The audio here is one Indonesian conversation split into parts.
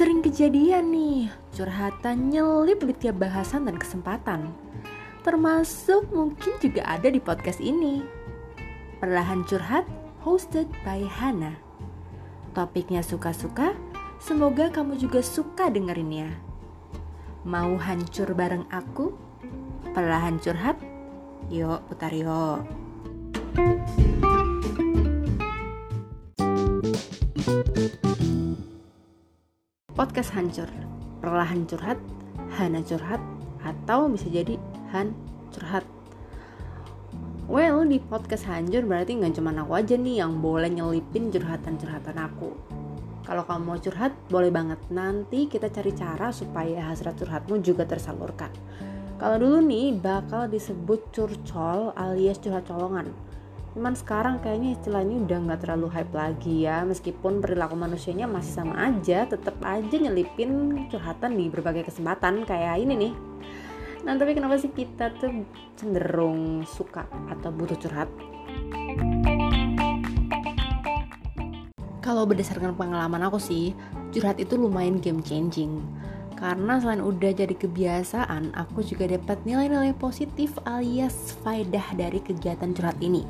Sering kejadian nih, curhatan nyelip di tiap bahasan dan kesempatan. Termasuk mungkin juga ada di podcast ini. Perlahan Curhat, hosted by Hana. Topiknya suka-suka, semoga kamu juga suka dengerinnya. Mau hancur bareng aku? Perlahan Curhat? Yuk, putar yuk. Podcast hancur, perlahan curhat, Hana curhat, atau bisa jadi Han curhat. Well, di podcast hancur berarti nggak cuma aku aja nih yang boleh nyelipin curhatan-curhatan aku. Kalau kamu mau curhat, boleh banget. Nanti kita cari cara supaya hasrat curhatmu juga tersalurkan. Kalau dulu nih bakal disebut curcol alias curhat colongan cuman sekarang kayaknya istilah ini udah nggak terlalu hype lagi ya. Meskipun perilaku manusianya masih sama aja tetap aja nyelipin curhatan di berbagai kesempatan kayak ini nih. Nah tapi kenapa sih kita tuh cenderung suka atau butuh curhat? Kalau berdasarkan pengalaman aku sih curhat itu lumayan game changing karena selain udah jadi kebiasaan, aku juga dapat nilai-nilai positif alias faedah dari kegiatan curhat ini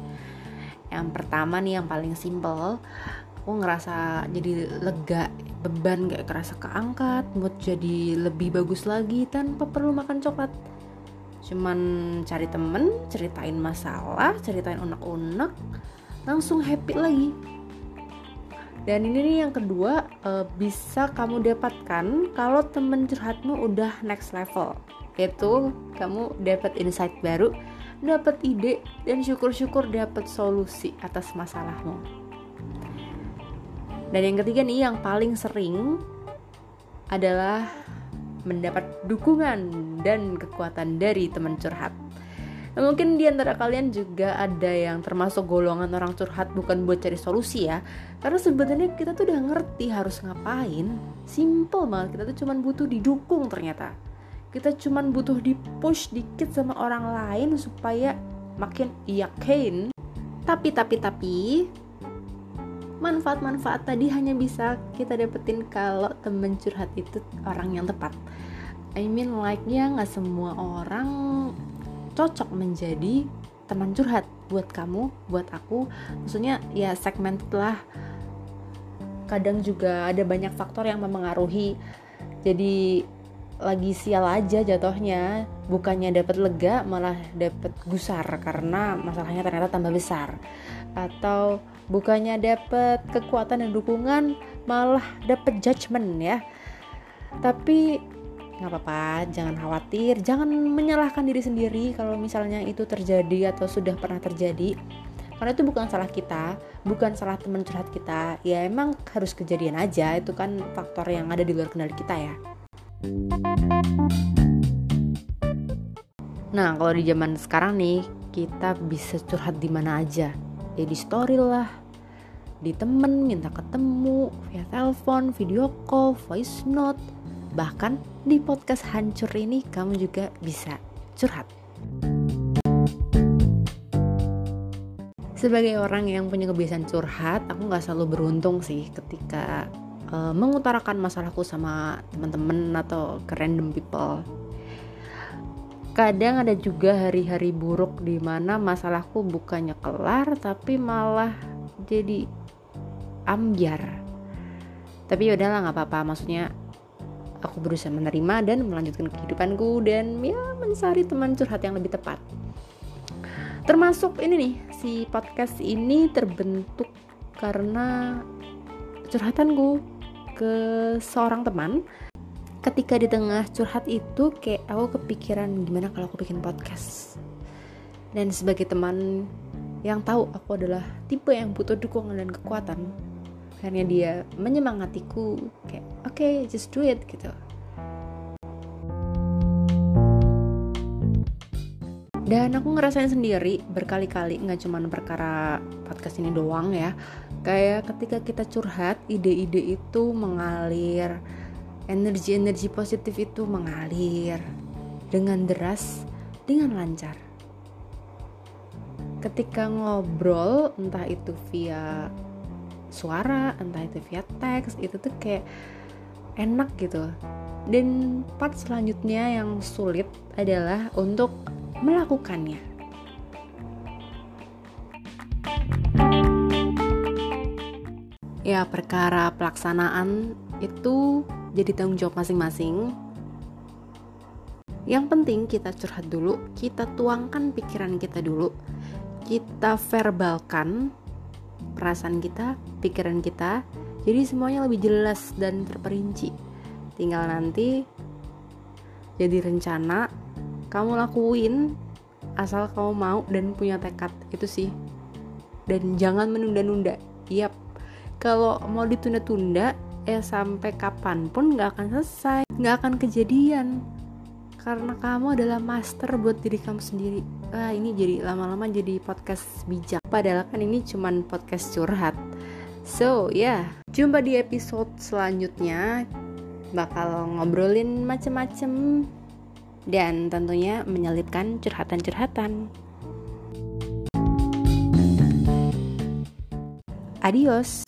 yang pertama nih yang paling simple aku ngerasa jadi lega beban gak kerasa keangkat mood jadi lebih bagus lagi tanpa perlu makan coklat. Cuman cari temen ceritain masalah ceritain unek-unek langsung happy lagi. Dan ini nih yang kedua uh, bisa kamu dapatkan kalau temen curhatmu udah next level. Yaitu kamu dapat insight baru dapat ide, dan syukur-syukur dapat solusi atas masalahmu. Dan yang ketiga nih yang paling sering adalah mendapat dukungan dan kekuatan dari teman curhat. Nah, mungkin di antara kalian juga ada yang termasuk golongan orang curhat bukan buat cari solusi ya. Karena sebenarnya kita tuh udah ngerti harus ngapain. Simple banget, kita tuh cuma butuh didukung ternyata kita cuman butuh di push dikit sama orang lain supaya makin yakin. Tapi tapi tapi manfaat-manfaat tadi hanya bisa kita dapetin kalau temen curhat itu orang yang tepat. I mean like nya nggak semua orang cocok menjadi teman curhat buat kamu buat aku. Maksudnya ya segmen lah. Kadang juga ada banyak faktor yang mempengaruhi jadi lagi sial aja jatuhnya. Bukannya dapat lega malah dapat gusar karena masalahnya ternyata tambah besar. Atau bukannya dapat kekuatan dan dukungan malah dapat judgement ya. Tapi nggak apa-apa jangan khawatir. Jangan menyalahkan diri sendiri kalau misalnya itu terjadi atau sudah pernah terjadi. Karena itu bukan salah kita bukan salah teman curhat kita. Ya emang harus kejadian aja. Itu kan faktor yang ada di luar kendali kita ya Nah, kalau di zaman sekarang nih, kita bisa curhat di mana aja. Ya di story lah, di temen minta ketemu, via telepon, video call, voice note, bahkan di podcast hancur ini kamu juga bisa curhat. Sebagai orang yang punya kebiasaan curhat, aku nggak selalu beruntung sih ketika uh, mengutarakan masalahku sama teman-teman atau ke random people. Kadang ada juga hari-hari buruk di mana masalahku bukannya kelar tapi malah jadi ambiar. Tapi ya udahlah nggak apa-apa. Maksudnya aku berusaha menerima dan melanjutkan kehidupanku dan ya mencari teman curhat yang lebih tepat. Termasuk ini nih si podcast ini terbentuk karena curhatanku ke seorang teman ketika di tengah curhat itu kayak aku kepikiran gimana kalau aku bikin podcast. Dan sebagai teman yang tahu aku adalah tipe yang butuh dukungan dan kekuatan akhirnya dia menyemangatiku kayak oke okay, just do it gitu dan aku ngerasain sendiri berkali-kali nggak cuma perkara podcast ini doang ya. Kayak ketika kita curhat ide-ide itu mengalir energi-energi positif itu mengalir dengan deras dengan lancar. Ketika ngobrol entah itu via suara entah itu via teks itu tuh kayak enak gitu. Dan part selanjutnya yang sulit adalah untuk melakukannya ya perkara pelaksanaan itu jadi tanggung jawab masing-masing yang penting kita curhat dulu, kita tuangkan pikiran kita dulu, kita verbalkan perasaan kita, pikiran kita, jadi semuanya lebih jelas dan terperinci. Tinggal nanti jadi rencana kamu lakuin asal kamu mau dan punya tekad itu sih. Dan jangan menunda-nunda. Yap, kalau mau ditunda-tunda, eh sampai kapan pun nggak akan selesai, nggak akan kejadian. Karena kamu adalah master buat diri kamu sendiri. Ah ini jadi lama-lama jadi podcast bijak. Padahal kan ini cuman podcast curhat. So ya. Yeah. jumpa di episode selanjutnya. Bakal ngobrolin macem-macem dan tentunya menyelipkan curhatan-curhatan. Adios